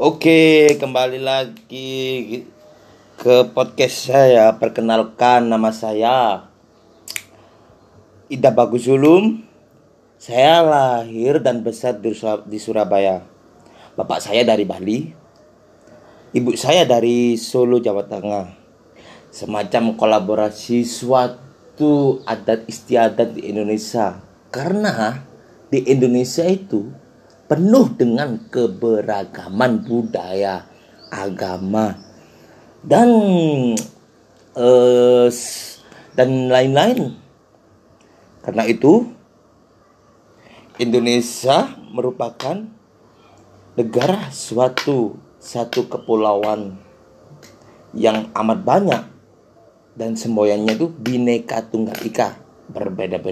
Oke, kembali lagi ke podcast saya. Perkenalkan nama saya Ida Bagus Zulum. Saya lahir dan besar di Surabaya. Bapak saya dari Bali. Ibu saya dari Solo, Jawa Tengah. Semacam kolaborasi suatu adat istiadat di Indonesia. Karena di Indonesia itu penuh dengan keberagaman budaya, agama, dan s- dan lain-lain. Karena itu Indonesia merupakan negara suatu satu kepulauan yang amat banyak dan semboyannya itu bineka tunggal ika berbeda-beda